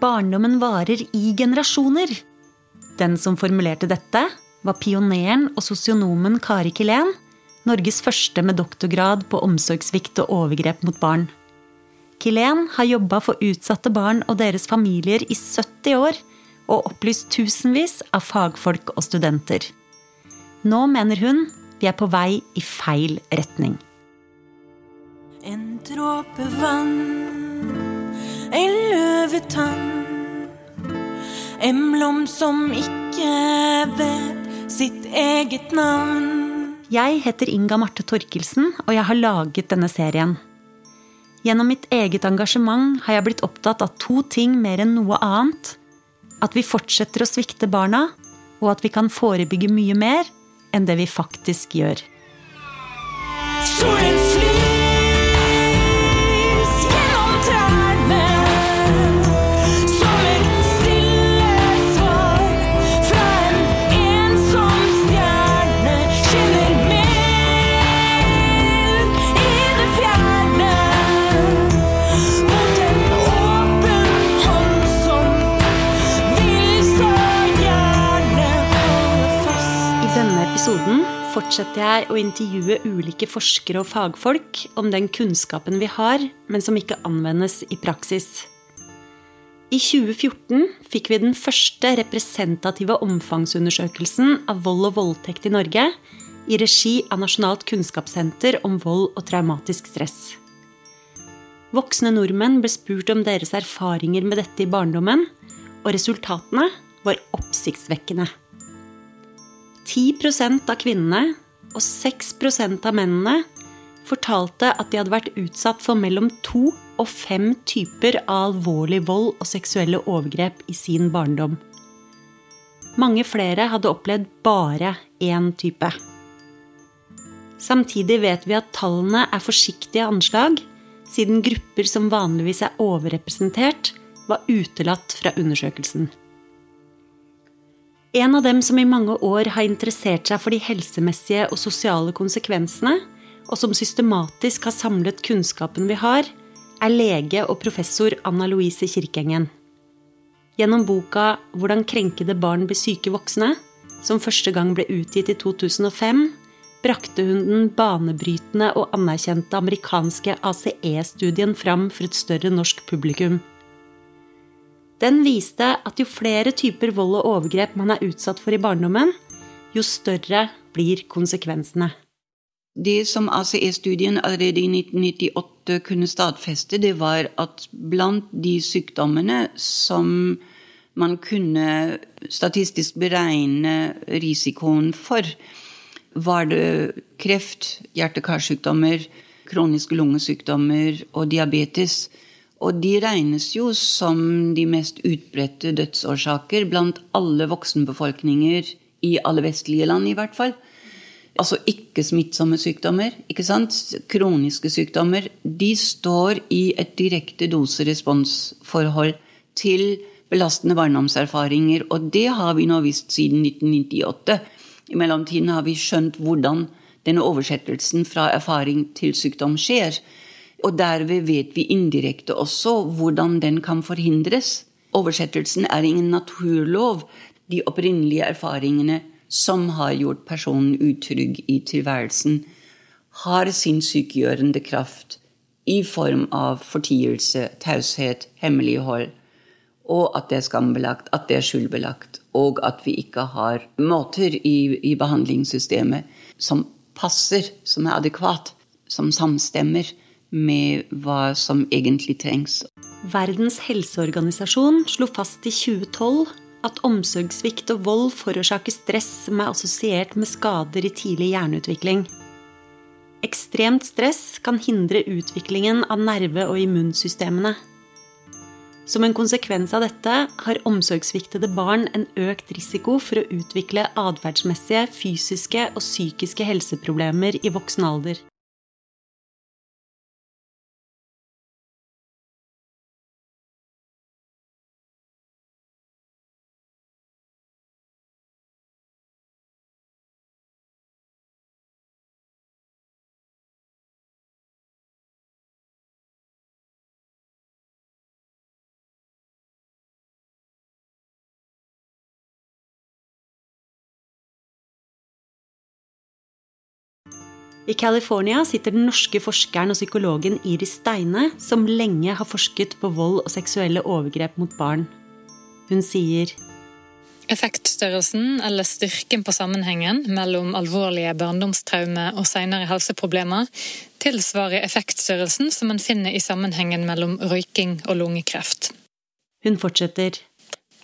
Barndommen varer i generasjoner. Den som formulerte dette, var pioneren og sosionomen Kari Kilén, Norges første med doktorgrad på omsorgssvikt og overgrep mot barn. Kilén har jobba for utsatte barn og deres familier i 70 år og opplyst tusenvis av fagfolk og studenter. Nå mener hun vi er på vei i feil retning. En dråpe vann, en løvetann. En blomst som ikke vet sitt eget navn. Jeg heter Inga Marte Torkelsen, og jeg har laget denne serien. Gjennom mitt eget engasjement har jeg blitt opptatt av to ting mer enn noe annet. At vi fortsetter å svikte barna, og at vi kan forebygge mye mer enn det vi faktisk gjør. Fortsetter jeg å intervjue ulike forskere og fagfolk om den kunnskapen vi har, men som ikke anvendes i praksis. I 2014 fikk vi den første representative omfangsundersøkelsen av vold og voldtekt i Norge i regi av Nasjonalt kunnskapssenter om vold og traumatisk stress. Voksne nordmenn ble spurt om deres erfaringer med dette i barndommen, og resultatene var oppsiktsvekkende. 10% av kvinnene og 6% av mennene fortalte at de hadde vært utsatt for mellom to og fem typer av alvorlig vold og seksuelle overgrep i sin barndom. Mange flere hadde opplevd bare én type. Samtidig vet vi at tallene er forsiktige anslag, siden grupper som vanligvis er overrepresentert, var utelatt fra undersøkelsen. En av dem som i mange år har interessert seg for de helsemessige og sosiale konsekvensene, og som systematisk har samlet kunnskapen vi har, er lege og professor Anna Louise Kirkengen. Gjennom boka 'Hvordan krenkede barn blir syke voksne', som første gang ble utgitt i 2005, brakte hun den banebrytende og anerkjente amerikanske ACE-studien fram for et større norsk publikum. Den viste at jo flere typer vold og overgrep man er utsatt for i barndommen, jo større blir konsekvensene. Det som ACE-studien allerede i 1998 kunne stadfeste, det var at blant de sykdommene som man kunne statistisk beregne risikoen for, var det kreft, hjerte-karsykdommer, kroniske lungesykdommer og diabetes. Og de regnes jo som de mest utbredte dødsårsaker blant alle voksenbefolkninger i alle vestlige land, i hvert fall. Altså ikke-smittsomme sykdommer, ikke sant? kroniske sykdommer, de står i et direkte dose-respons-forhold til belastende barndomserfaringer. Og det har vi nå visst siden 1998. I mellomtiden har vi skjønt hvordan denne oversettelsen fra erfaring til sykdom skjer. Og derved vet vi indirekte også hvordan den kan forhindres. Oversettelsen er ingen naturlov. De opprinnelige erfaringene som har gjort personen utrygg i tilværelsen, har sin sykegjørende kraft i form av fortielse, taushet, hemmelighold, og at det er skambelagt, at det er skyldbelagt, og at vi ikke har måter i, i behandlingssystemet som passer, som er adekvat, som samstemmer med hva som egentlig trengs. Verdens helseorganisasjon slo fast i 2012 at omsorgssvikt og vold forårsaker stress som er assosiert med skader i tidlig hjerneutvikling. Ekstremt stress kan hindre utviklingen av nerve- og immunsystemene. Som en konsekvens av dette har omsorgssviktede barn en økt risiko for å utvikle atferdsmessige, fysiske og psykiske helseproblemer i voksen alder. I California sitter den norske forskeren og psykologen Iris Steine, som lenge har forsket på vold og seksuelle overgrep mot barn. Hun sier Effektstørrelsen, eller styrken på sammenhengen mellom alvorlige barndomstraume og senere helseproblemer, tilsvarer effektstørrelsen som man finner i sammenhengen mellom røyking og lungekreft. Hun fortsetter.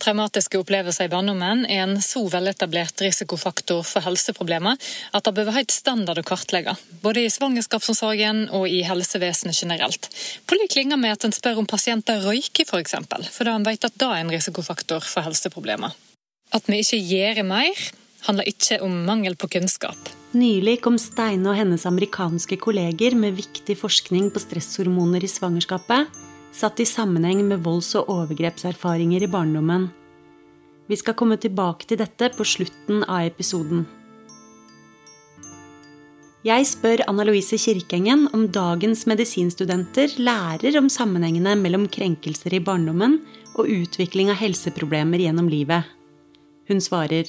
Traumatiske opplevelser i barndommen er en så veletablert risikofaktor for helseproblemer at det bør være helt standard å kartlegge, både i svangerskapsomsorgen og i helsevesenet generelt. På lik linje med at en spør om pasienter røyker, f.eks., for, eksempel, for da en vet at det er en risikofaktor for helseproblemer. At vi ikke gjør mer, handler ikke om mangel på kunnskap. Nylig kom Steine og hennes amerikanske kolleger med viktig forskning på stresshormoner i svangerskapet, satt i sammenheng med volds- og overgrepserfaringer i barndommen. Vi skal komme tilbake til dette på slutten av episoden. Jeg spør Anna Louise Kirkengen om dagens medisinstudenter lærer om sammenhengene mellom krenkelser i barndommen og utvikling av helseproblemer gjennom livet. Hun svarer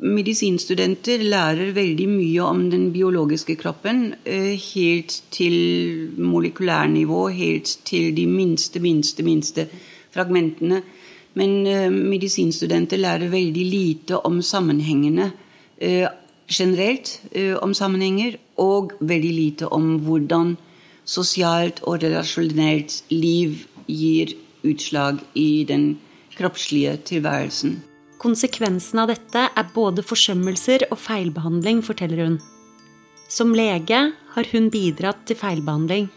Medisinstudenter lærer veldig mye om den biologiske kroppen, eh, helt til molekylærnivå, helt til de minste, minste, minste fragmentene. Men eh, medisinstudenter lærer veldig lite om sammenhengene eh, generelt, om sammenhenger, og veldig lite om hvordan sosialt og relasjonelt liv gir utslag i den kroppslige tilværelsen. Konsekvensen av dette er både forsømmelser og feilbehandling, forteller hun. Som lege har hun bidratt til feilbehandling.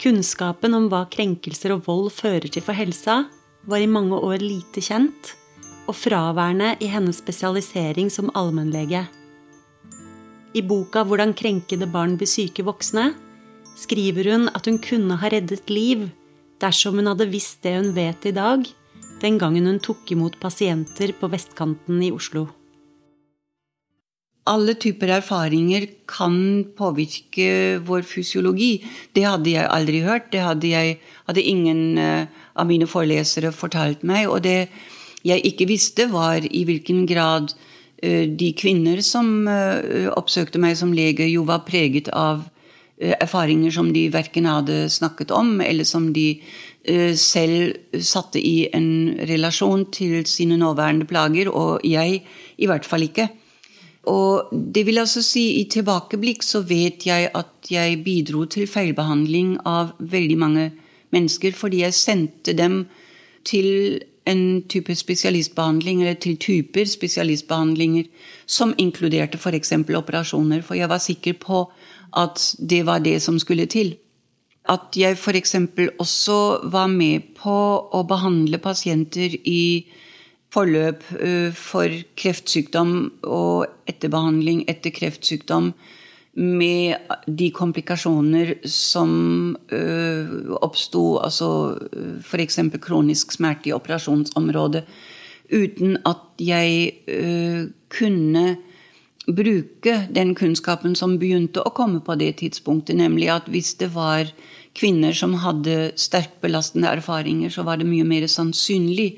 Kunnskapen om hva krenkelser og vold fører til for helsa, var i mange år lite kjent, og fraværende i hennes spesialisering som allmennlege. I boka 'Hvordan krenkede barn blir syke voksne' skriver hun at hun kunne ha reddet liv dersom hun hadde visst det hun vet i dag, den gangen hun tok imot pasienter på vestkanten i Oslo. Alle typer erfaringer kan påvirke vår fysiologi. Det hadde jeg aldri hørt. Det hadde, jeg, hadde ingen uh, av mine forelesere fortalt meg. Og det jeg ikke visste, var i hvilken grad uh, de kvinner som uh, oppsøkte meg som lege, jo var preget av erfaringer som de verken hadde snakket om, eller som de Eh, selv satte i en relasjon til sine nåværende plager, og jeg i hvert fall ikke. Og det vil altså si, i tilbakeblikk så vet jeg at jeg bidro til feilbehandling av veldig mange mennesker, fordi jeg sendte dem til en type spesialistbehandling, eller til typer spesialistbehandlinger, som inkluderte f.eks. operasjoner, for jeg var sikker på at det var det som skulle til at jeg f.eks. også var med på å behandle pasienter i forløp eh, for kreftsykdom og etterbehandling etter kreftsykdom med de komplikasjoner som øh, oppsto, altså eh, f.eks. kronisk smerte i operasjonsområdet, uten at jeg kunne bruke den kunnskapen som begynte å komme på det tidspunktet, nemlig at hvis det var kvinner som hadde sterkt belastende erfaringer, så var det mye mer sannsynlig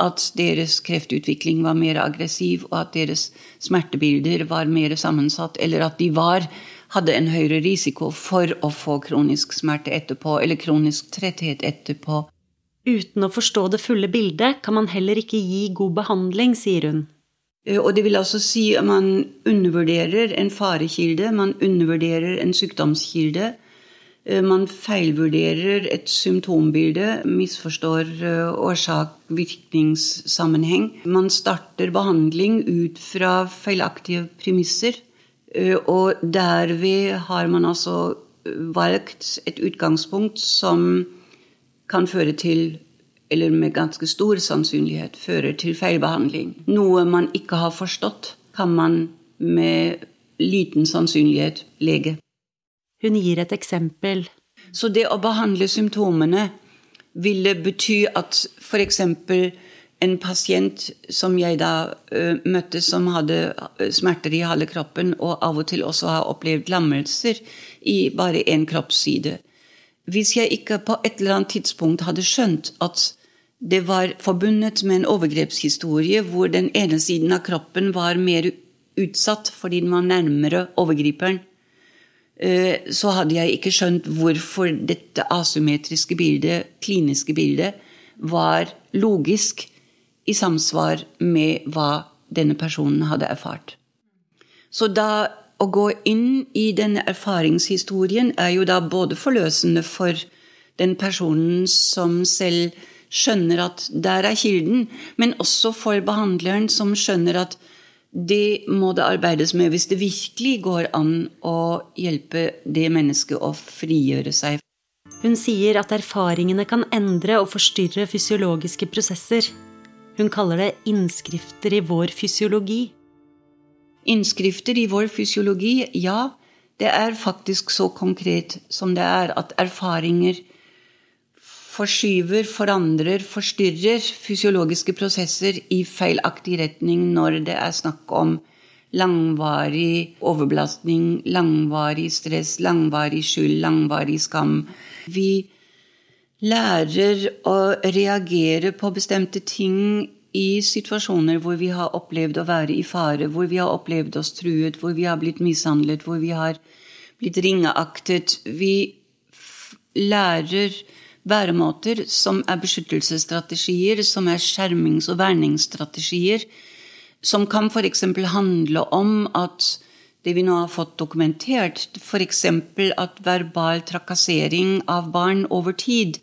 at deres kreftutvikling var mer aggressiv, og at deres smertebilder var mer sammensatt, eller at de var, hadde en høyere risiko for å få kronisk smerte etterpå, eller kronisk tretthet etterpå. Uten å forstå det fulle bildet kan man heller ikke gi god behandling, sier hun. Eh, og det vil altså si at man undervurderer en farekilde, man undervurderer en sykdomskilde. Eh, man feilvurderer et symptombilde, misforstår eh, årsak-virkningssammenheng. Man starter behandling ut fra feilaktige premisser. Og derved har man altså valgt et utgangspunkt som kan føre til eller med ganske stor sannsynlighet fører til feilbehandling. Noe man ikke har forstått, kan man med liten sannsynlighet lege. Hun gir et eksempel. Så det å behandle symptomene ville bety at f.eks. en pasient som jeg da møtte, som hadde smerter i halve kroppen, og av og til også har opplevd lammelser i bare én kroppsside Hvis jeg ikke på et eller annet tidspunkt hadde skjønt at det var forbundet med en overgrepshistorie hvor den ene siden av kroppen var mer utsatt fordi den var nærmere overgriperen. Eh, så hadde jeg ikke skjønt hvorfor dette asymmetriske bildet, kliniske bildet, var logisk i samsvar med hva denne personen hadde erfart. Så da å gå inn i denne erfaringshistorien er jo da både forløsende for den personen som selv skjønner at der er kilden, men også for behandleren som skjønner at det må det arbeides med hvis det virkelig går an å hjelpe det mennesket å frigjøre seg. Hun sier at erfaringene kan endre og forstyrre fysiologiske prosesser. Hun kaller det innskrifter i vår fysiologi. Innskrifter i vår fysiologi, ja, det er faktisk så konkret som det er at erfaringer forskyver, forandrer, forstyrrer fysiologiske prosesser i feilaktig retning når det er snakk om langvarig overbelastning, langvarig stress, langvarig skyld, langvarig skam. Vi lærer å reagere på bestemte ting i situasjoner hvor vi har opplevd å være i fare, hvor vi har opplevd oss truet, hvor vi har blitt mishandlet, hvor vi har blitt ringeaktet. Vi lærer væremåter som er beskyttelsesstrategier, som er skjermings- og verningsstrategier, som kan f.eks. handle om at det vi nå har fått dokumentert, f.eks. at verbal trakassering av barn over tid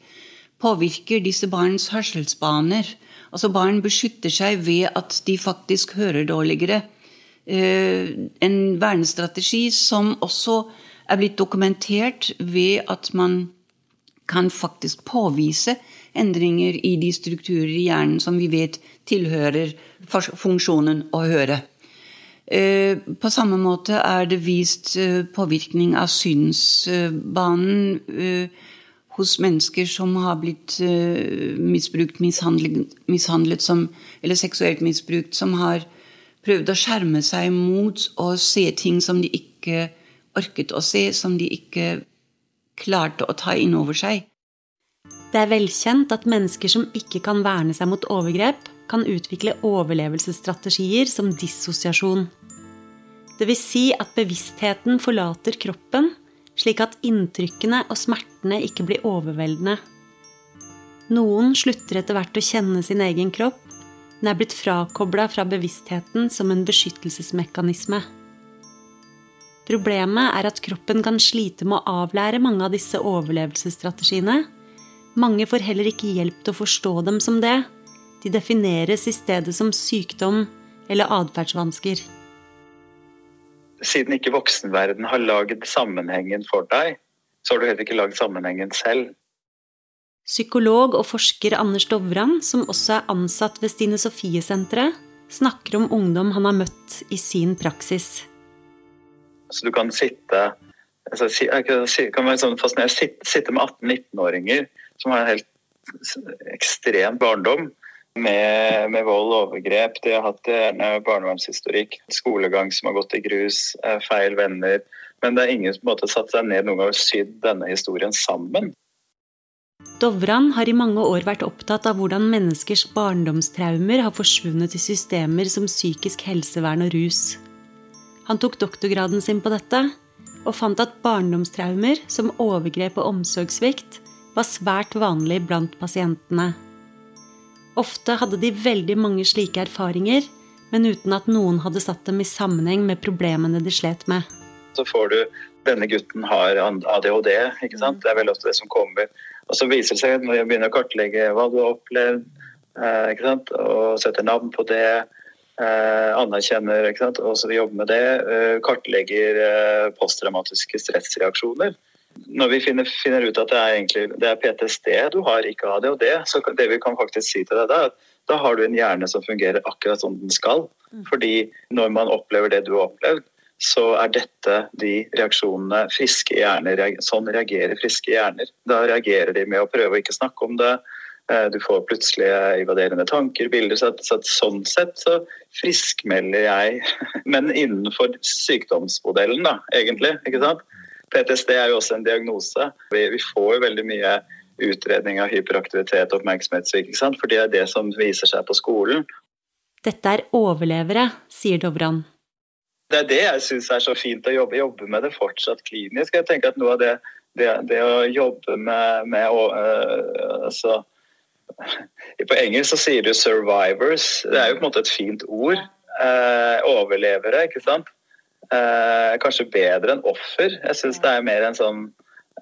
påvirker disse barns hørselsbaner. Altså Barn beskytter seg ved at de faktisk hører dårligere. En vernestrategi som også er blitt dokumentert ved at man kan faktisk påvise endringer i de strukturer i hjernen som vi vet tilhører funksjonen å høre. På samme måte er det vist påvirkning av synsbanen hos mennesker som har blitt misbrukt, mishandlet, mishandlet som, eller seksuelt misbrukt, som har prøvd å skjerme seg mot å se ting som de ikke orket å se, som de ikke klarte å ta inn over seg. Det er velkjent at mennesker som ikke kan verne seg mot overgrep, kan utvikle overlevelsesstrategier som dissosiasjon. Vil si at bevisstheten forlater kroppen, slik at inntrykkene og smertene ikke blir overveldende. Noen slutter etter hvert å kjenne sin egen kropp, men er blitt frakobla fra bevisstheten som en beskyttelsesmekanisme. Problemet er at kroppen kan slite med å avlære mange av disse overlevelsesstrategiene. Mange får heller ikke hjelp til å forstå dem som det. De defineres i stedet som sykdom eller atferdsvansker. Siden ikke voksenverden har lagd sammenhengen for deg, så har du heller ikke lagd sammenhengen selv. Psykolog og forsker Anders Dovran, som også er ansatt ved Stine Sofie-senteret, snakker om ungdom han har møtt i sin praksis. Så du kan sitte altså, kan være sånn fascinerende sitte, med 18-19-åringer som har en helt ekstrem barndom med, med, vold og overgrep. De har hatt gjerne barnevernshistorikk, skolegang som har gått i grus, feil venner. Men det er ingen som har satt seg ned noen gang og sydd denne historien sammen. Dovran har i mange år vært opptatt av hvordan menneskers barndomstraumer har forsvunnet i systemer som psykisk helsevern og rus. Han tok doktorgraden sin på dette, og fant at barndomstraumer som overgrep og omsorgssvikt var svært vanlig blant pasientene. Ofte hadde de veldig mange slike erfaringer, men uten at noen hadde satt dem i sammenheng med problemene de slet med. Så får du denne gutten har ADHD, ikke sant? det er vel ofte det som kommer. Og så viser det seg når jeg begynner å kartlegge hva du har opplevd, ikke sant? og setter navn på det, anerkjenner ikke sant? og så jobber med det, kartlegger posttraumatiske stressreaksjoner når vi finner, finner, ut at det er, egentlig, det er PTSD du har, ikke ADHD, så det vi kan faktisk si til deg, er at da har du en hjerne som fungerer akkurat som den skal. Fordi når man opplever det du har opplevd, så er dette de reaksjonene friske hjerner Sånn reagerer friske hjerner. Da reagerer de med å prøve å ikke snakke om det. Du får plutselig invaderende tanker, bilder. Så, så sånn sett så friskmelder jeg, men innenfor sykdomsmodellen, da, egentlig. ikke sant? PTSD er jo også en diagnose. Vi, vi får jo veldig mye utredning av hyperaktivitet og oppmerksomhetssvikt, for det er det som viser seg på skolen. Dette er overlevere, sier Dobran. Det er det jeg syns er så fint å jobbe, jobbe med det fortsatt klinisk. Jeg tenker at noe av det, det, det å jobbe med, med å, øh, altså, På engelsk så sier du 'survivors'. Det er jo på en måte et fint ord. Eh, overlevere, ikke sant. Eh, kanskje bedre enn offer. Jeg syns det er mer en sånn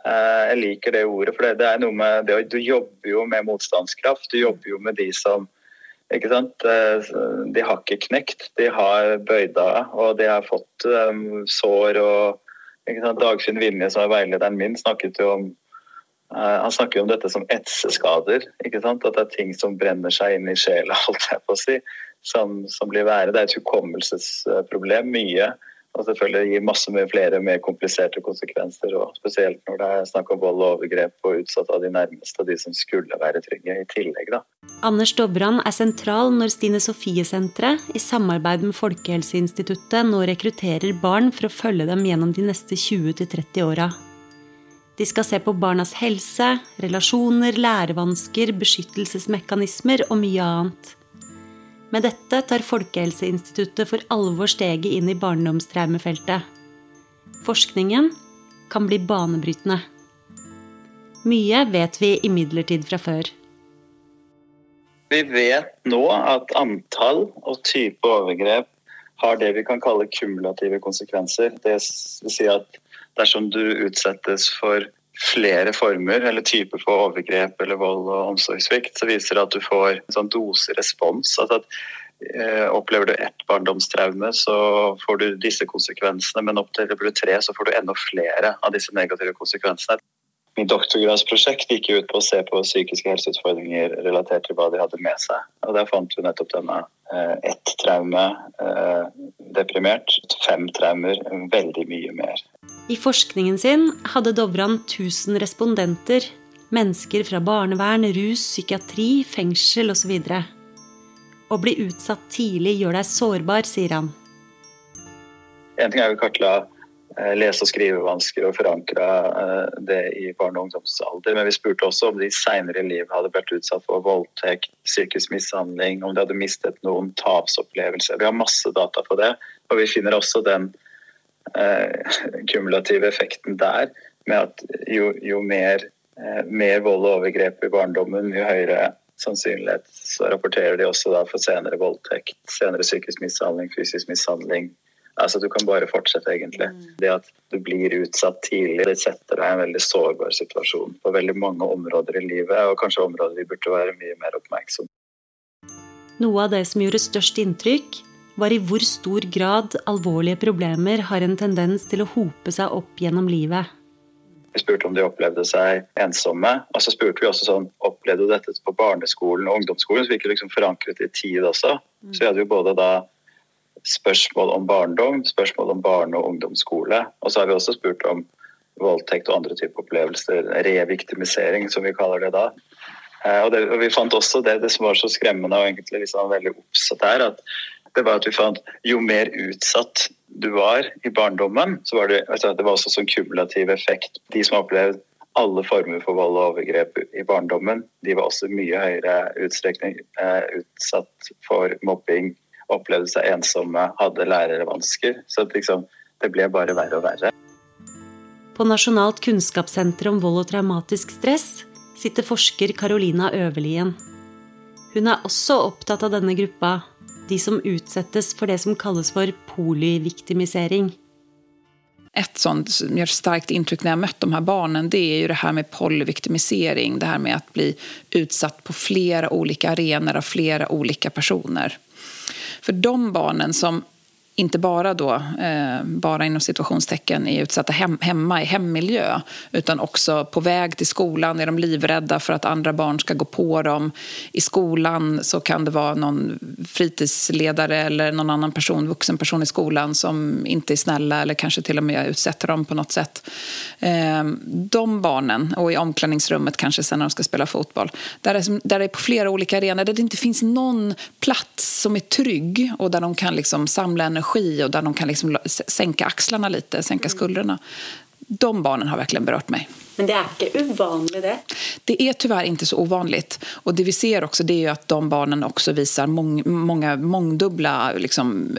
eh, Jeg liker det ordet, for det, det er noe med det, Du jobber jo med motstandskraft. Du jobber jo med de som ikke sant? Eh, De har ikke knekt, de har bøyd av, og de har fått um, sår. og ikke sant? Dagfinn Vinje, som er veilederen min, snakket jo om han snakker jo om dette som etseskader. ikke sant? At det er ting som brenner seg inn i sjela, holdt jeg på å si, som, som blir værende. Det er et hukommelsesproblem, mye. Og selvfølgelig gir masse med flere mer kompliserte konsekvenser. og Spesielt når det er snakk om vold og overgrep og utsatt av de nærmeste de som skulle være trygge i tillegg. da. Anders Dobran er sentral når Stine Sofie-senteret i samarbeid med Folkehelseinstituttet nå rekrutterer barn for å følge dem gjennom de neste 20-30 åra. De skal se på barnas helse, relasjoner, lærevansker, beskyttelsesmekanismer og mye annet. Med dette tar Folkehelseinstituttet for alvor steget inn i barndomstraumefeltet. Forskningen kan bli banebrytende. Mye vet vi imidlertid fra før. Vi vet nå at antall og type overgrep har det vi kan kalle kumulative konsekvenser. Det vil si at dersom du utsettes for flere former eller typer for overgrep eller vold og omsorgssvikt, så viser det at du får en sånn doserespons. Altså at eh, Opplever du ett barndomstraume, så får du disse konsekvensene, men opplever du tre, så får du enda flere av disse negative konsekvensene. Min doktorgradsprosjekt gikk ut på å se på psykiske helseutfordringer relatert til hva de hadde med seg. Og Der fant vi nettopp denne eh, ett traume, eh, deprimert. Fem traumer, veldig mye mer. I forskningen sin hadde Dovran 1000 respondenter. Mennesker fra barnevern, rus, psykiatri, fengsel osv. Å bli utsatt tidlig gjør deg sårbar, sier han. En ting er jo kartla eh, lese- og skrivevansker og forankra eh, det i barne- og ungdomsalder, men vi spurte også om de seinere i livet hadde vært utsatt for voldtekt, psykisk mishandling, om de hadde mistet noen tapsopplevelser. Vi har masse data på det, og vi finner også den kumulative effekten der med at jo, jo mer, eh, mer vold og overgrep i barndommen, jo høyere sannsynlighet så rapporterer de også da for senere voldtekt, senere psykisk mishandling, fysisk mishandling. Altså Du kan bare fortsette, egentlig. Det at du blir utsatt tidlig, det setter deg i en veldig sårbar situasjon på veldig mange områder i livet, og kanskje områder vi burde være mye mer oppmerksom Noe av det som gjorde størst inntrykk, var i hvor stor grad alvorlige problemer har en tendens til å hope seg opp gjennom livet. Vi spurte om de opplevde seg ensomme. Og så spurte vi også sånn, opplevde du dette på barneskolen og ungdomsskolen, så vi ikke liksom forankret i tid også. Så vi hadde jo både da spørsmål om barndom, spørsmål om barne- og ungdomsskole. Og så har vi også spurt om voldtekt og andre typer opplevelser. Reviktimisering, som vi kaller det da. Eh, Og, det, og vi fant også det, det som var så skremmende og egentlig liksom veldig oppsatt her, at det var at vi fant jo mer utsatt du var i barndommen, så var det, altså, det var også sånn kumulativ effekt. De som har opplevd alle former for vold og overgrep i barndommen, de var også mye høyere utstrekning eh, utsatt for mobbing, opplevde seg ensomme, hadde lærervansker. Så at liksom, det ble bare verre og verre. På Nasjonalt kunnskapssenter om vold og traumatisk stress sitter forsker Carolina Øverlien. Hun er også opptatt av denne gruppa, de som utsettes for det som kalles for polyviktimisering. Et sånt som gjør sterkt inntrykk når jeg har møtt de her barnen det er jo det her med polyviktimisering. Det her med å bli utsatt på flere ulike arenaer av flere ulike personer. For de barnen som inte bara då, eh, bara inom situationstecken är utsatta hem, hemma i hemmiljö utan också på väg till skolan är de livrädda för att andra barn ska gå på dem. I skolan så kan det vara någon fritidsledare eller någon annan person, vuxen person i skolan som inte är snälla eller kanske till och med utsätter dem på något sätt. Eh, de barnen, och i omklädningsrummet kanske sen när de ska spela fotboll, där är där är på flera olika arenor där det inte finns någon plats som är trygg och där de kan liksom samla energi och där de kan liksom sänka axlarna lite, sänka skuldrorna. De barnen har verkligen berört mig. Men det er ikke uvanlig, det. Det er dessverre ikke så uvanlig. Og det vi ser også, det er at att de barna også viser mång, mange mångdubbla liksom,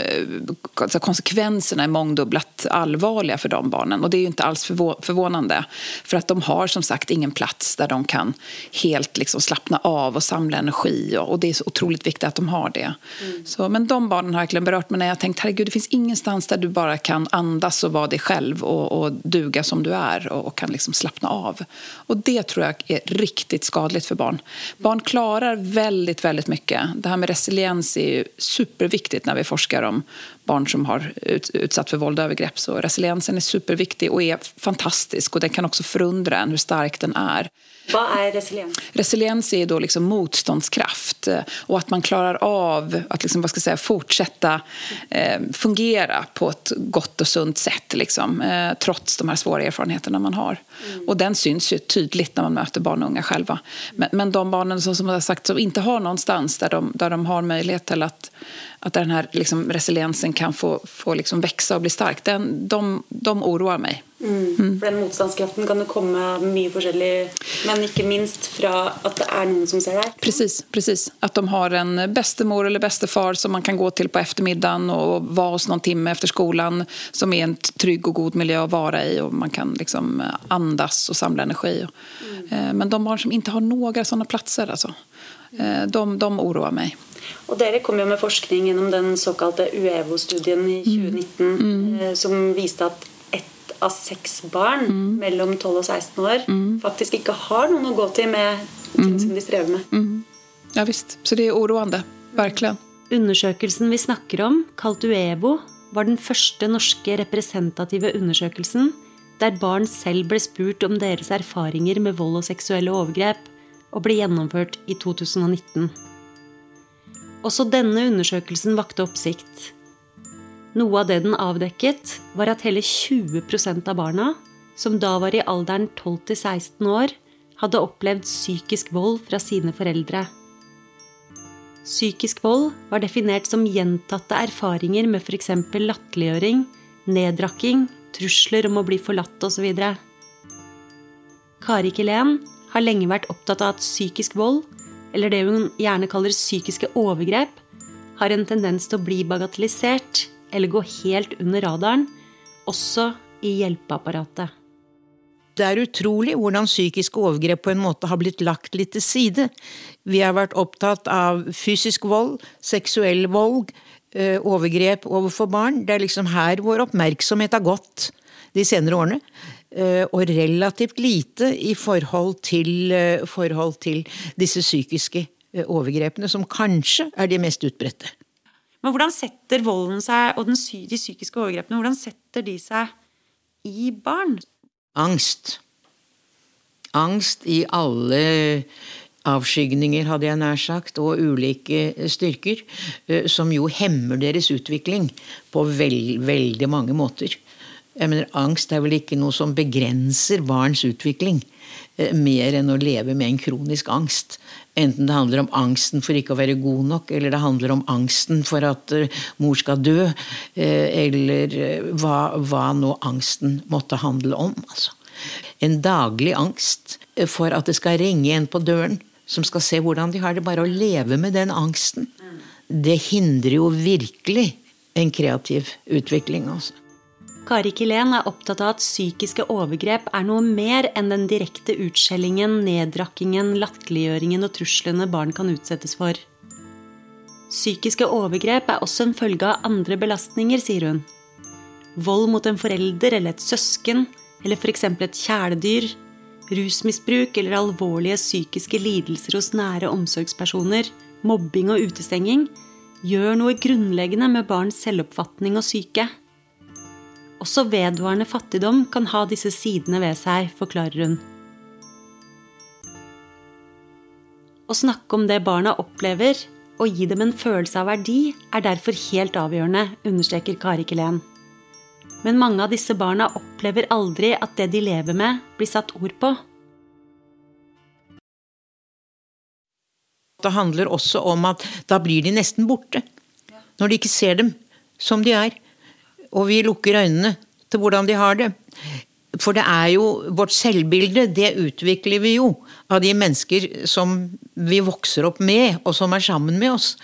Konsekvensene er konsekvenserna alvorlige for de barna. Og det er jo ikke alls forvånende. For at de har som sagt ingen plass der de kan helt liksom slappna av og samle energi. Och, och det er så utrolig viktig at de har det. Mm. Så, men de barna har egentlig berørt meg. Jeg har tenkt herregud det finns ingenstans der du bare kan andas og være deg selv og, og duga som du er. og, og kan liksom av. Och det tror jag är riktigt skadligt för barn. Barn klarar väldigt, väldigt mycket. Det här med resiliens är ju superviktigt när vi forskar om barn som har ut, utsatt för våld och övergrepp. Så resiliensen är superviktig och är fantastisk och den kan också förundra en hur stark den är. Vad er resiliens? Resiliens är då liksom motståndskraft Og och att man klarar av att liksom, vad ska säga, fortsätta eh, fungera på ett gott och sunt sätt liksom, eh, trots de här svåra erfarenheterna man har. Mm. Och den syns ju tydligt när man möter barn och unga själva. Men, men de barnen som, som, sagt, som inte har någonstans där de, där de har möjlighet till att att den här liksom, resiliensen kan få, få liksom växa och bli stark, den, de, de oroar meg. Mm. Mm. For den motstandskraften kan jo komme mye forskjellig, men ikke minst fra at det er noen som ser deg. Precis, precis. Att de har en bestemor eller bestefar som man kan gå til på eftermiddagen og være hos noen timme efter skolen, som er en trygg og god miljø å være i og man kan liksom andas og samle energi. Mm. Eh, men de barn som ikke har noen sånne plasser, alltså, eh, de, de oroar mig. Og dere kom jo med forskning gjennom den såkalte UEVO-studien i 2019 mm. mm. Eh, som viste at ett av seks barn mm. mellom 12 og 16 år mm. faktisk ikke har noen å gå til med ting mm. som de strever med. Mm. Ja visst. Så det er oroende. Virkelig. Undersøkelsen vi snakker om, kalt UEVO, var den første norske representative undersøkelsen der barn selv ble spurt om deres erfaringer med vold og seksuelle overgrep, og ble gjennomført i 2019. Også denne undersøkelsen vakte oppsikt. Noe av det den avdekket, var at hele 20% av barna, som da var i alderen 12 16 år, hadde opplevd psykisk vold fra sine foreldre. Psykisk vold var definert som gjentatte erfaringer med f.eks. latterliggjøring, neddrakking, trusler om å bli forlatt osv. Kari Kilén har lenge vært opptatt av at psykisk vold eller det hun gjerne kaller psykiske overgrep, har en tendens til å bli bagatellisert eller gå helt under radaren, også i hjelpeapparatet. Det er utrolig hvordan psykiske overgrep på en måte har blitt lagt litt til side. Vi har vært opptatt av fysisk vold, seksuell vold, eh, overgrep overfor barn. Det er liksom her vår oppmerksomhet har gått de senere årene. Eh, og relativt lite i forhold til, eh, forhold til disse psykiske eh, overgrepene, som kanskje er de mest utbredte. Men hvordan setter volden seg, og den, de psykiske overgrepene, hvordan setter de seg i barn? Angst. Angst i alle avskygninger, hadde jeg nær sagt, og ulike styrker, som jo hemmer deres utvikling på veld, veldig mange måter. Jeg mener, Angst er vel ikke noe som begrenser barns utvikling eh, mer enn å leve med en kronisk angst. Enten det handler om angsten for ikke å være god nok, eller det handler om angsten for at uh, mor skal dø, uh, eller hva, hva, nå angsten måtte handle om. Altså. En daglig angst for at det skal ringe en på døren som skal se hvordan de har det. Bare å leve med den angsten. Det hindrer jo virkelig en kreativ utvikling. altså. Kari Kilén er opptatt av at psykiske overgrep er noe mer enn den direkte utskjellingen, neddrakkingen, latterliggjøringen og truslene barn kan utsettes for. Psykiske overgrep er også en følge av andre belastninger, sier hun. Vold mot en forelder eller et søsken, eller f.eks. et kjæledyr, rusmisbruk eller alvorlige psykiske lidelser hos nære omsorgspersoner, mobbing og utestenging, gjør noe grunnleggende med barns selvoppfatning og syke. Også vedvarende fattigdom kan ha disse sidene ved seg, forklarer hun. Å snakke om det barna opplever, og gi dem en følelse av verdi, er derfor helt avgjørende, understreker Kari Kelen. Men mange av disse barna opplever aldri at det de lever med, blir satt ord på. Det handler også om at da blir de nesten borte. Når de ikke ser dem som de er og vi lukker øynene til hvordan de har det. For det er jo Vårt selvbilde, det utvikler vi jo av de mennesker som vi vokser opp med, og som er sammen med oss.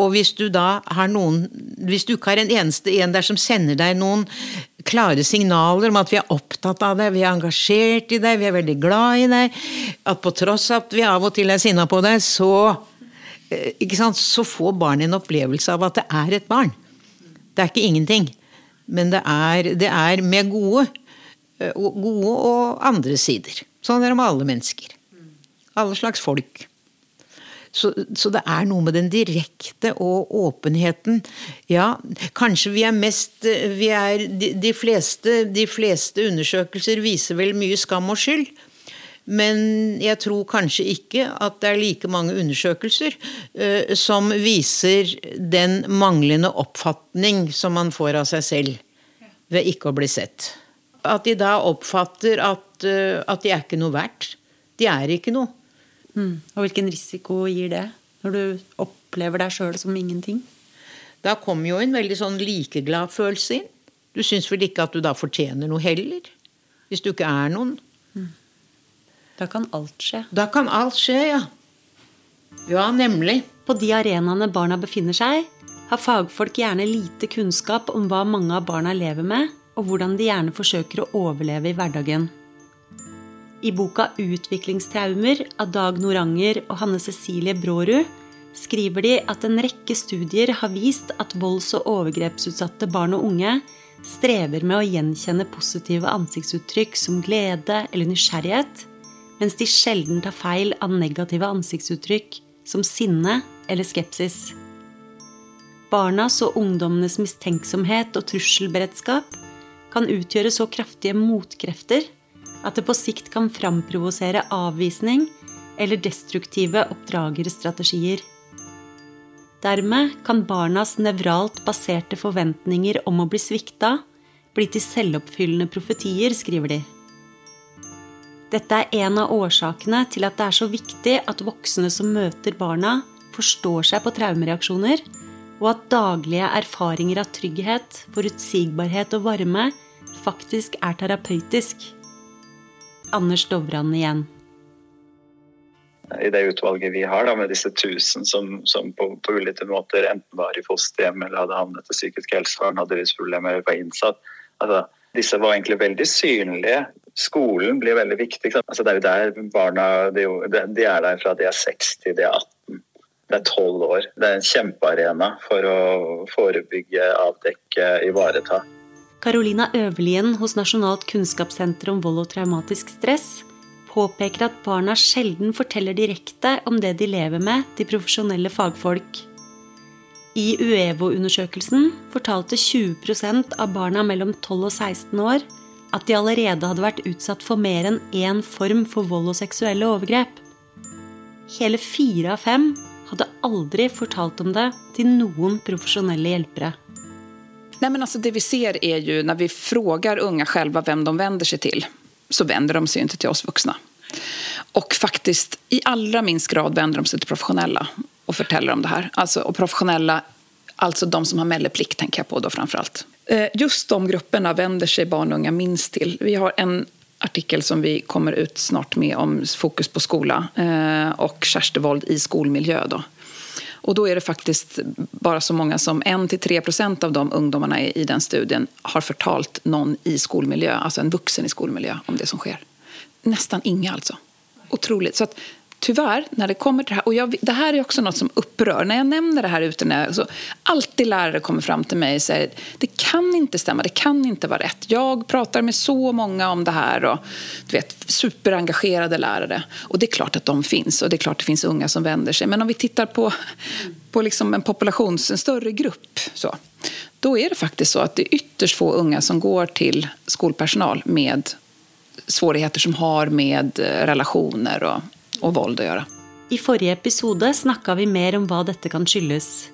Og hvis du da har noen Hvis du ikke har en eneste en der som sender deg noen klare signaler om at vi er opptatt av deg, vi er engasjert i deg, vi er veldig glad i deg, at på tross av at vi av og til er sinna på deg, så eh, ikke sant, så får barnet en opplevelse av at det er et barn. Det er ikke ingenting. Men det er, det er med gode, eh, gode og andre sider. Sånn er det med alle mennesker. Alle slags folk. Så, så det er noe med den direkte og åpenheten. Ja, kanskje vi er mest vi er, de, de, fleste, de fleste undersøkelser viser vel mye skam og skyld. Men jeg tror kanskje ikke at det er like mange undersøkelser uh, som viser den manglende oppfatning som man får av seg selv ved ikke å bli sett. At de da oppfatter at, uh, at de er ikke noe verdt. De er ikke noe. Mm. Og hvilken risiko gir det, når du opplever deg sjøl som ingenting? Da kommer jo en veldig sånn likeglad følelse inn. Du syns vel ikke at du da fortjener noe heller? Hvis du ikke er noen. Da kan alt skje. Da kan alt skje, ja. Ja, nemlig. På de arenaene barna befinner seg, har fagfolk gjerne lite kunnskap om hva mange av barna lever med, og hvordan de gjerne forsøker å overleve i hverdagen. I boka 'Utviklingstraumer' av Dag Noranger og Hanne Cecilie Brårud skriver de at en rekke studier har vist at volds- og overgrepsutsatte barn og unge strever med å gjenkjenne positive ansiktsuttrykk som glede eller nysgjerrighet, mens de sjelden tar feil av negative ansiktsuttrykk som sinne eller skepsis. Barnas og ungdommenes mistenksomhet og trusselberedskap kan utgjøre så kraftige motkrefter at det på sikt kan framprovosere avvisning eller destruktive oppdragerstrategier. Dermed kan barnas nevralt baserte forventninger om å bli svikta bli til selvoppfyllende profetier, skriver de. Dette er en av årsakene til at det er så viktig at voksne som møter barna, forstår seg på traumereaksjoner, og at daglige erfaringer av trygghet, forutsigbarhet og varme faktisk er terapeutisk. Anders Dovran igjen. I det utvalget vi har, da, med disse tusen som, som på, på ulike måter enten var i fosterhjem eller hadde havnet i psykisk helsevern, hadde rusproblemer eller var innsatt. Altså, disse var egentlig veldig synlige. Skolen blir veldig viktig. Altså, det er jo der barna de, de er der fra de er 6 til de er 18. Det er 12 år. Det er en kjempearena for å forebygge, avdekke, ivareta. Carolina Øverlien hos Nasjonalt kunnskapssenter om vold og traumatisk stress påpeker at barna sjelden forteller direkte om det de lever med, til profesjonelle fagfolk. I Uevo-undersøkelsen fortalte 20% av barna mellom 12 og 16 år at de allerede hadde vært utsatt for mer enn én form for vold og seksuelle overgrep. Hele fire av fem hadde aldri fortalt om det til noen profesjonelle hjelpere. Nei, men altså, det vi ser er jo, Når vi frågar unga selv hvem de vender seg til, så vender de seg ikke til oss voksne. Og faktisk, i allra minst grad vender de seg til profesjonelle og forteller om det her. Altså, og profesjonelle, altså de som har melleplikt tenker jeg på da framförallt. Eh, Just de grupperna vänder sig barn och unga minst till. Vi har en artikel som vi kommer ut snart med om fokus på skola og och kärstevåld i skolmiljö. Då. Och då är det faktiskt bara så många som 1-3 procent av de ungdomarna i den studien har förtalt någon i skolmiljö, alltså en vuxen i skolmiljö, om det som sker. Nästan inga alltså. Otroligt. Så tyvärr, när det kommer till det här, och jag, det här är också något som upprör. När jag nämner det här ute, när jag, så alltid lärare kommer fram till mig och säger det kan inte stämma, det kan inte vara rätt. Jag pratar med så många om det här och du vet, superengagerade lärare. Och det är klart att de finns och det är klart att det finns unga som vänder sig. Men om vi tittar på, på liksom en populations, en större grupp så, då är det faktiskt så att det är ytterst få unga som går till skolpersonal med svårigheter som har med eh, relationer och, och vold å gjøre. I forrige episode snakka vi mer om hva dette kan skyldes.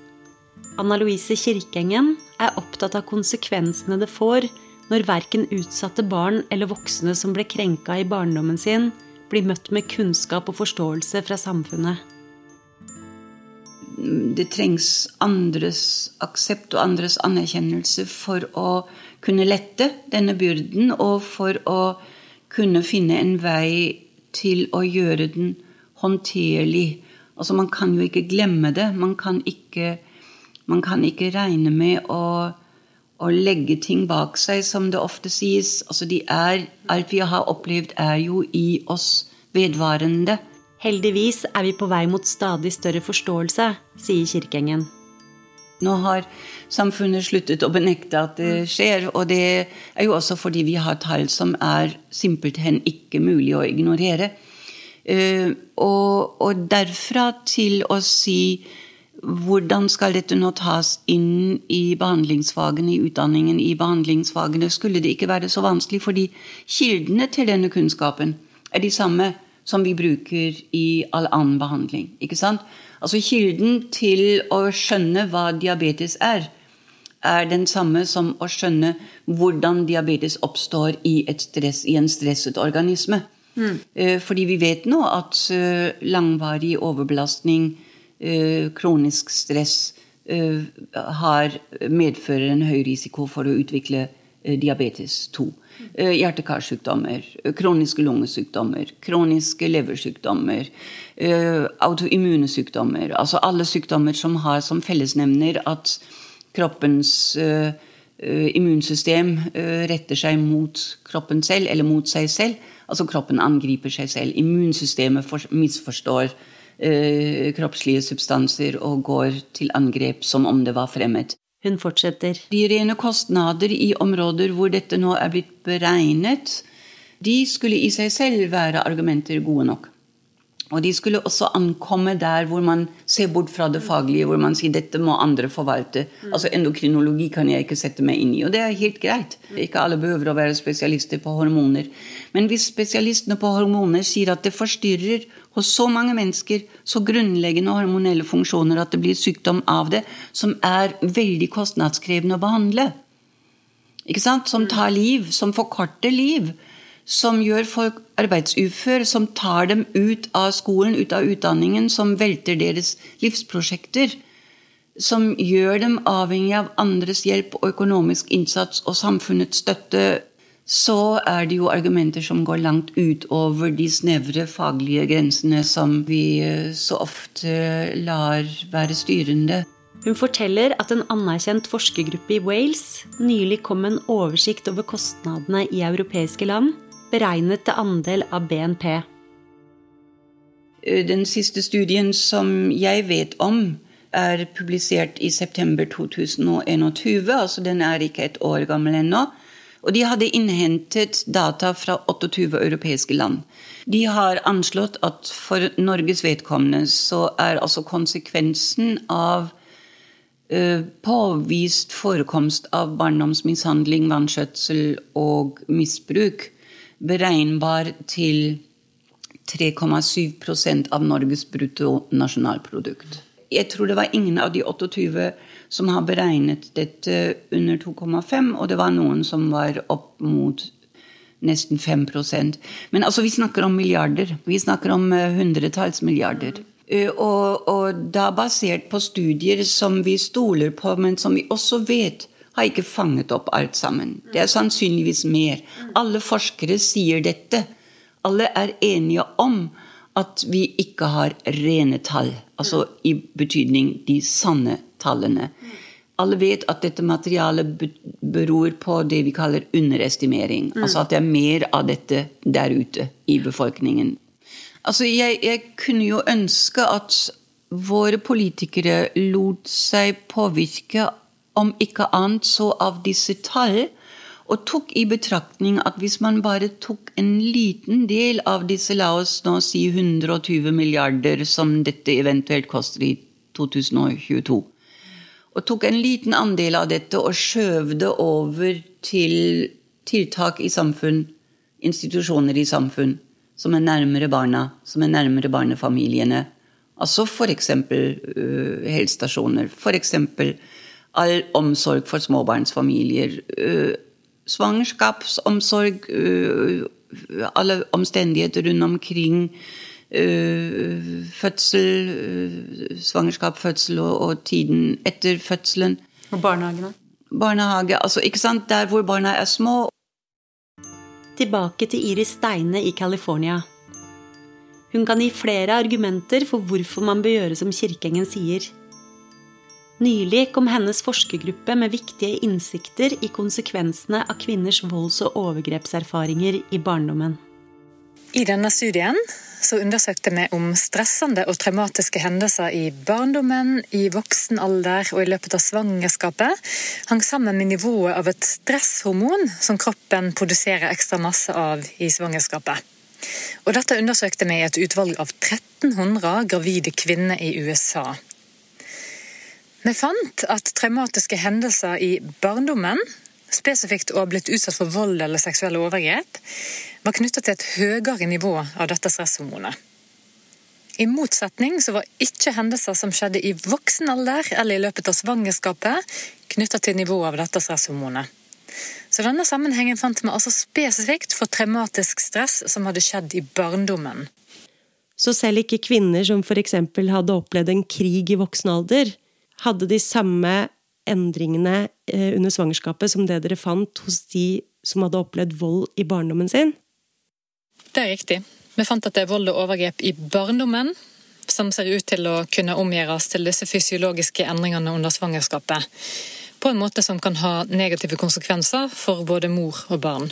Anna Louise Kirkengen er opptatt av konsekvensene det får når verken utsatte barn eller voksne som ble krenka i barndommen sin, blir møtt med kunnskap og forståelse fra samfunnet. det trengs andres aksept og andres anerkjennelse for å kunne lette denne byrden, og for å kunne finne en vei til å gjøre den håndterlig. Altså, man kan jo ikke glemme det. Man kan ikke, man kan ikke regne med å, å legge ting bak seg, som det ofte sies. Altså, de er, alt vi har opplevd, er jo i oss vedvarende. Heldigvis er vi på vei mot stadig større forståelse, sier Kirkeengen. Nå har samfunnet sluttet å benekte at det skjer, og det er jo også fordi vi har tall som er simpelthen ikke mulig å ignorere. Eh, og, og derfra til å si hvordan skal dette nå tas inn i behandlingsfagene, i utdanningen i behandlingsfagene, skulle det ikke være så vanskelig, fordi kildene til denne kunnskapen er de samme som vi bruker i all annen behandling. ikke sant? Altså Kilden til å skjønne hva diabetes er, er den samme som å skjønne hvordan diabetes oppstår i, stress, i en stresset organisme. Mm. Fordi vi vet nå at eh, langvarig overbelastning, eh, kronisk stress, har, medfører en høy risiko for å utvikle diabetes 2. Hjerte-karsykdommer, kroniske lungesykdommer, kroniske leversykdommer, autoimmune sykdommer. Altså alle sykdommer som har som fellesnevner at kroppens immunsystem retter seg mot kroppen selv, eller mot seg selv. Altså kroppen angriper seg selv. Immunsystemet misforstår kroppslige substanser og går til angrep som om det var fremmed. Hun fortsetter. De rene kostnader i områder hvor dette nå er blitt beregnet, de skulle i seg selv være argumenter gode nok. Og de skulle også ankomme der hvor man ser bort fra det faglige, hvor man sier dette må andre forvalte. Altså Endokrinologi kan jeg ikke sette meg inn i, og det er helt greit. Ikke alle behøver å være spesialister på hormoner. Men hvis spesialistene på hormoner sier at det forstyrrer hos så mange mennesker så grunnleggende hormonelle funksjoner at det blir sykdom av det, som er veldig kostnadskrevende å behandle, ikke sant? som tar liv, som forkorter liv, som gjør folk arbeidsufør, som tar dem ut av skolen, ut av utdanningen, som velter deres livsprosjekter. Som gjør dem avhengig av andres hjelp og økonomisk innsats og samfunnets støtte. Så er det jo argumenter som går langt utover de snevre faglige grensene som vi så ofte lar være styrende. Hun forteller at en anerkjent forskergruppe i Wales nylig kom med en oversikt over kostnadene i europeiske land beregnet til andel av BNP. Den siste studien som jeg vet om, er publisert i september 2021. altså Den er ikke et år gammel ennå. Og de hadde innhentet data fra 28 europeiske land. De har anslått at for Norges vedkommende så er altså konsekvensen av uh, påvist forekomst av barndomsmishandling, vanskjøtsel og misbruk beregnbar til 3,7% av Norges bruttonasjonalprodukt. Jeg tror det var ingen av de 28 som har beregnet dette under 2,5, og det var noen som var opp mot nesten 5% Men altså, vi snakker om milliarder. Vi snakker om hundretalls milliarder. Og, og da basert på studier som vi stoler på, men som vi også vet har ikke fanget opp alt sammen. Det er sannsynligvis mer. Alle forskere sier dette. Alle er enige om at vi ikke har rene tall, altså i betydning de sanne tallene. Alle vet at dette materialet beror på det vi kaller underestimering. Altså at det er mer av dette der ute i befolkningen. Altså jeg, jeg kunne jo ønske at våre politikere lot seg påvirke om ikke annet så av disse tall, og tok i betraktning at hvis man bare tok en liten del av disse, la oss nå si 120 milliarder som dette eventuelt koster i 2022, og tok en liten andel av dette og skjøv det over til tiltak i samfunn, institusjoner i samfunn, som er nærmere barna, som er nærmere barnefamiliene. Altså f.eks. Uh, helsestasjoner, f.eks all omsorg for småbarnsfamilier. Svangerskapsomsorg, alle omstendigheter rundt omkring. Fødsel, svangerskap, fødsel og, og tiden etter fødselen. Og barnehagene? barnehage. Altså, ikke sant? Der hvor barna er små. Tilbake til Iris Steine i California. Hun kan gi flere argumenter for hvorfor man bør gjøre som Kirkeengen sier. Nylig kom hennes forskergruppe med viktige innsikter i konsekvensene av kvinners volds- og overgrepserfaringer i barndommen. I denne studien så undersøkte vi om stressende og traumatiske hendelser i barndommen, i voksen alder og i løpet av svangerskapet hang sammen med nivået av et stresshormon som kroppen produserer ekstra masse av i svangerskapet. Og dette undersøkte vi i et utvalg av 1300 gravide kvinner i USA. Vi fant at traumatiske hendelser i barndommen, spesifikt å ha blitt utsatt for vold eller seksuelle overgrep, var knyttet til et høyere nivå av dette stresshormonet. I motsetning så var ikke hendelser som skjedde i voksen alder eller i løpet av svangerskapet, knyttet til nivået av dette stresshormonet. Så denne sammenhengen fant vi altså spesifikt for traumatisk stress som hadde skjedd i barndommen. Så selv ikke kvinner som f.eks. hadde opplevd en krig i voksen alder, hadde de samme endringene eh, under svangerskapet som det dere fant hos de som hadde opplevd vold i barndommen sin? Det er riktig. Vi fant at det er vold og overgrep i barndommen som ser ut til å kunne omgjøres til disse fysiologiske endringene under svangerskapet. På en måte som kan ha negative konsekvenser for både mor og barn.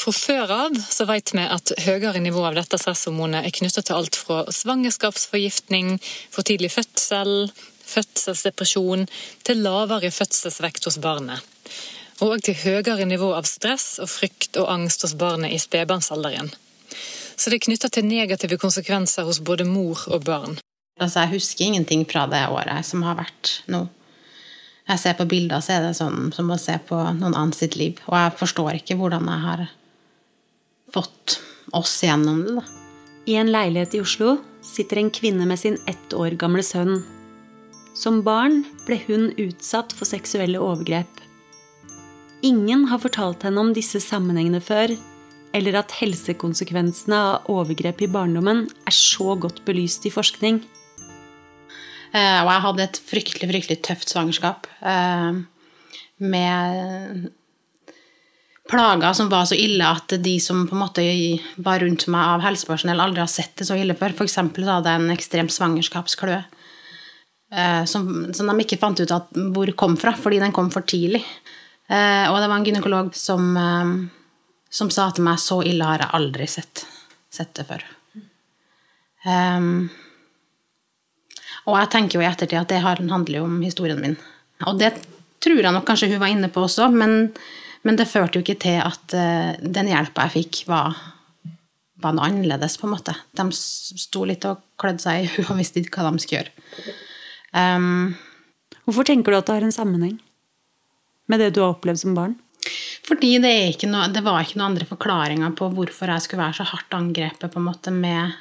Fra før av så vet vi at høyere nivå av dette stresshormonet er knyttet til alt fra svangerskapsforgiftning, for tidlig fødsel, fødselsdepresjon, til lavere fødselsvekt hos barnet. Og til høyere nivå av stress og frykt og angst hos barnet i spedbarnsalderen. Så det er knytta til negative konsekvenser hos både mor og barn. Altså, jeg husker ingenting fra det året som har vært nå. Jeg ser på bilder, så er det sånn som å se på noen annen sitt liv. Og jeg forstår ikke hvordan jeg har fått oss gjennom det. da. I en leilighet i Oslo sitter en kvinne med sin ett år gamle sønn. Som barn ble hun utsatt for seksuelle overgrep. Ingen har fortalt henne om disse sammenhengene før, eller at helsekonsekvensene av overgrep i barndommen er så godt belyst i forskning. Eh, og jeg hadde et fryktelig, fryktelig tøft svangerskap. Eh, med plager som var så ille at de som på en måte var rundt meg av helsepersonell, aldri har sett det så ille før. F.eks. hadde jeg en ekstrem svangerskapskløe. Eh, Som, som de ikke fant ut at, hvor kom fra, fordi den kom for tidlig. Eh, Og det var en gynekolog som, eh, som sa til meg så ille har jeg aldri sett, sett det før. Um, og jeg tenker jo i ettertid at det handler jo om historien min. Og det tror jeg nok kanskje hun var inne på også, men, men det førte jo ikke til at uh, den hjelpa jeg fikk, var, var noe annerledes, på en måte. De sto litt og klødde seg i huet og visste ikke hva de skulle gjøre. Um, Hvorfor tenker du at det har en sammenheng med det du har opplevd som barn? Fordi det, noe, det var ikke noen andre forklaringer på hvorfor jeg skulle være så hardt angrepet på en måte med,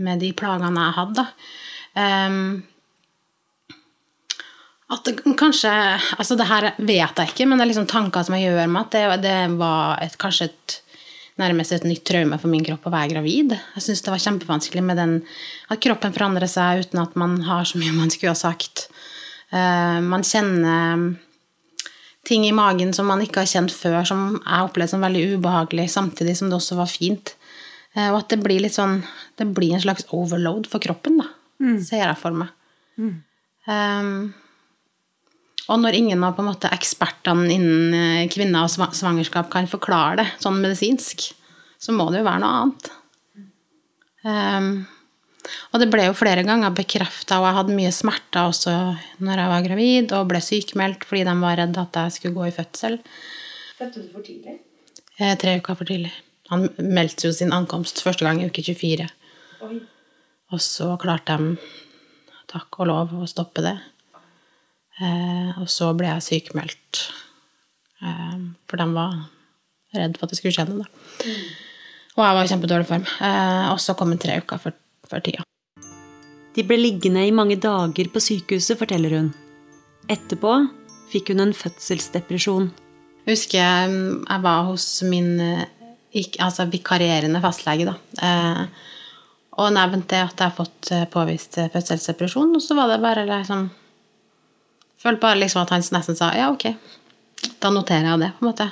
med de plagene jeg hadde. Um, at det kanskje altså Det her vet jeg ikke, men det er liksom tanker som jeg gjør meg at det, det var et, kanskje et, nærmest et nytt traume for min kropp å være gravid. Jeg syns det var kjempevanskelig med den, at kroppen forandrer seg uten at man har så mye man skulle ha sagt. Eh, man kjenner ting i magen som man ikke har kjent før, som jeg opplevde som veldig ubehagelig, samtidig som det også var fint. Eh, Og at det blir litt sånn Det blir en slags overload for kroppen, da. Ser jeg for meg. Um, og når ingen av på en måte, ekspertene innen eh, kvinner og svangerskap kan forklare det sånn medisinsk, så må det jo være noe annet. Um, og det ble jo flere ganger bekrefta, og jeg hadde mye smerter også når jeg var gravid, og ble sykemeldt fordi de var redd at jeg skulle gå i fødsel. Fødte du for tidlig? Eh, tre uker for tidlig. Han meldte jo sin ankomst første gang i uke 24. Og så klarte de, takk og lov, å stoppe det. Eh, og så ble jeg sykemeldt. Eh, for de var redd for at det skulle skje noe. Da. Og jeg var i kjempedårlig form. Eh, og så kom hun tre uker før, før tida. De ble liggende i mange dager på sykehuset, forteller hun. Etterpå fikk hun en fødselsdepresjon. Jeg husker jeg, var hos min altså vikarierende fastlege, da. Eh, og nevnte at jeg har fått påvist fødselsdepresjon. Og så var det bare liksom Følte bare liksom at han nesten sa ja, ok, da noterer jeg det, på en måte.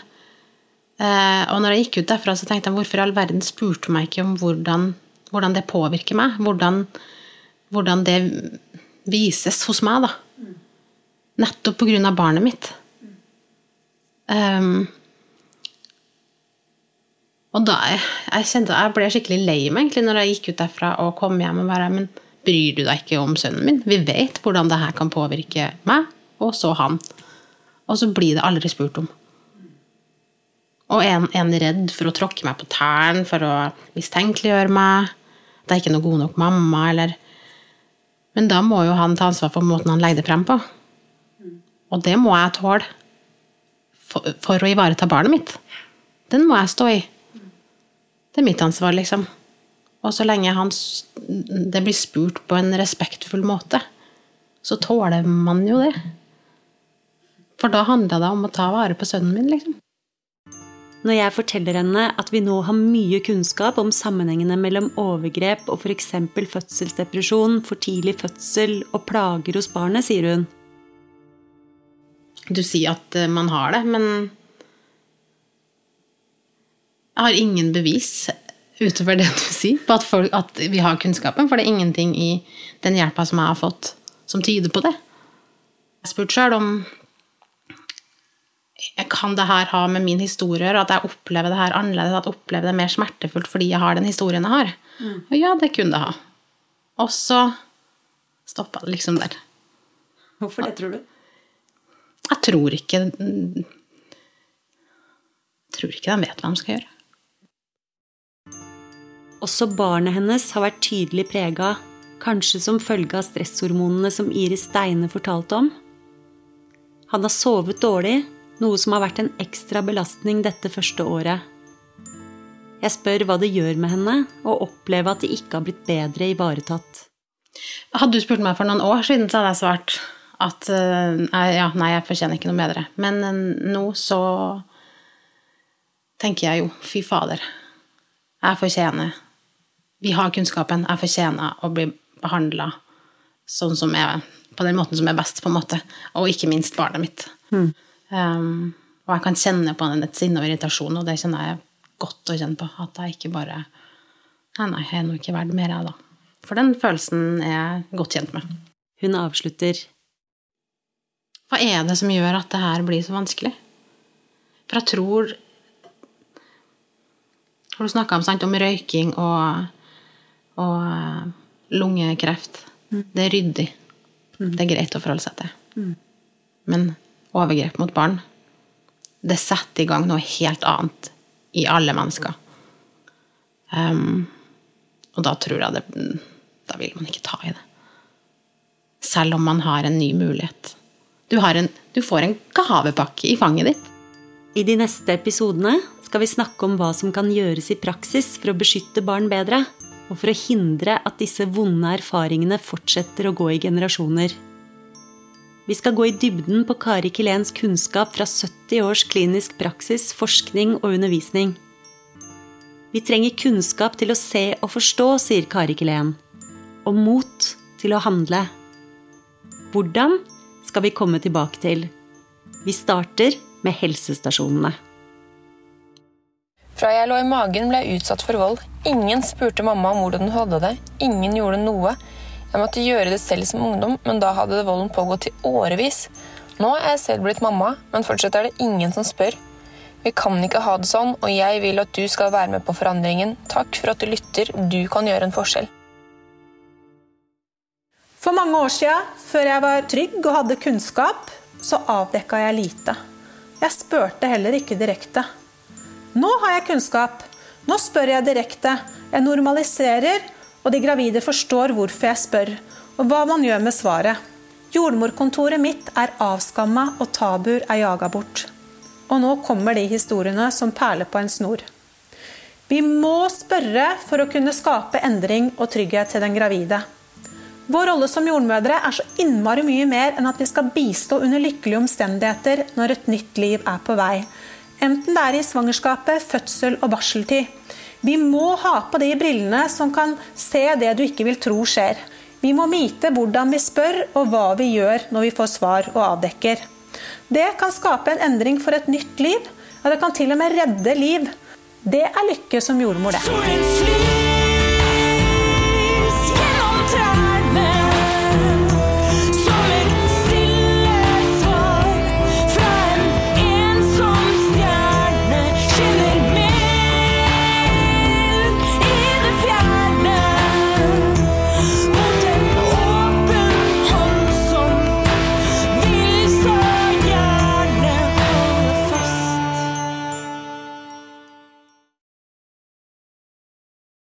Eh, og når jeg gikk ut derfra, så tenkte jeg hvorfor i all verden spurte meg ikke om hvordan, hvordan det påvirker meg? Hvordan, hvordan det vises hos meg, da. Nettopp på grunn av barnet mitt. Um, og da jeg, jeg kjente jeg ble skikkelig lei meg egentlig når jeg gikk ut derfra og kom hjem og bare Men bryr du deg ikke om sønnen min? Vi vet hvordan det her kan påvirke meg, og så han. Og så blir det aldri spurt om. Og en, en redd for å tråkke meg på tærne, for å mistenkeliggjøre meg. At jeg ikke er noe god nok mamma, eller Men da må jo han ta ansvar for måten han legger det frem på. Og det må jeg tåle. For, for å ivareta barnet mitt. Den må jeg stå i. Det er mitt ansvar, liksom. Og så lenge han, det blir spurt på en respektfull måte, så tåler man jo det. For da handla det om å ta vare på sønnen min, liksom. Når jeg forteller henne at vi nå har mye kunnskap om sammenhengene mellom overgrep og f.eks. fødselsdepresjon, for tidlig fødsel og plager hos barnet, sier hun. Du sier at eh, man har det, men jeg har ingen bevis utover det du sier, på at, folk, at vi har kunnskapen. For det er ingenting i den hjelpa som jeg har fått, som tyder på det. Jeg har spurt sjøl om kan det her ha med min historie å gjøre, at jeg opplever det her annerledes, at jeg opplever det mer smertefullt fordi jeg har den historien jeg har. Og ja, det kunne det ha. Og så stoppa det liksom der. Hvorfor det, tror du? Jeg tror ikke Jeg tror ikke de vet hva de skal gjøre. Også barnet hennes har vært tydelig prega, kanskje som følge av stresshormonene som Iris Steine fortalte om. Han har sovet dårlig, noe som har vært en ekstra belastning dette første året. Jeg spør hva det gjør med henne å oppleve at de ikke har blitt bedre ivaretatt. Hadde du spurt meg for noen år siden, så hadde jeg svart at eh, ja, nei, jeg fortjener ikke noe bedre. Men eh, nå så tenker jeg jo, fy fader, jeg fortjener Vi har kunnskapen, jeg fortjener å bli behandla sånn som er, på den måten som er best, på en måte. Og ikke minst barnet mitt. Um, og jeg kan kjenne på den et sinne og irritasjon, og det kjenner jeg godt å kjenne på. At jeg ikke bare Nei, nei, jeg er nå ikke verdt mer, jeg, da. For den følelsen er jeg godt kjent med. Hun avslutter. Hva er det som gjør at det her blir så vanskelig? For jeg tror Har du snakka om, sant, om røyking og, og lungekreft? lungekreft. Det er ryddig. Det er greit å forholde seg til. Men overgrep mot barn, det setter i gang noe helt annet i alle mennesker. Um, og da tror jeg det Da vil man ikke ta i det. Selv om man har en ny mulighet. Du, en, du får en gavepakke i fanget ditt. I de neste episodene skal vi snakke om hva som kan gjøres i praksis for å beskytte barn bedre, og for å hindre at disse vonde erfaringene fortsetter å gå i generasjoner. Vi skal gå i dybden på Kari Kilens kunnskap fra 70 års klinisk praksis, forskning og undervisning. Vi trenger kunnskap til å se og forstå, sier Kari Kilen. Og mot til å handle. Hvordan skal vi komme tilbake til. Vi starter med helsestasjonene. Fra jeg lå i magen ble jeg utsatt for vold. Ingen spurte mamma om hvordan hun hadde det. Ingen gjorde noe. Jeg måtte gjøre det selv som ungdom, men da hadde volden pågått i årevis. Nå er jeg selv blitt mamma, men fortsatt er det ingen som spør. Vi kan ikke ha det sånn, og jeg vil at du skal være med på forandringen. Takk for at du lytter. Du kan gjøre en forskjell. For mange år siden, før jeg var trygg og hadde kunnskap, så avdekka jeg lite. Jeg spurte heller ikke direkte. Nå har jeg kunnskap. Nå spør jeg direkte. Jeg normaliserer, og de gravide forstår hvorfor jeg spør, og hva man gjør med svaret. Jordmorkontoret mitt er avskamma, og tabuer er jaga bort. Og nå kommer de historiene som perler på en snor. Vi må spørre for å kunne skape endring og trygghet til den gravide. Vår rolle som jordmødre er så innmari mye mer enn at vi skal bistå under lykkelige omstendigheter når et nytt liv er på vei. Enten det er i svangerskapet, fødsel og barseltid. Vi må ha på de brillene som kan se det du ikke vil tro skjer. Vi må vite hvordan vi spør og hva vi gjør når vi får svar og avdekker. Det kan skape en endring for et nytt liv. Ja, det kan til og med redde liv. Det er lykke som jordmor, det.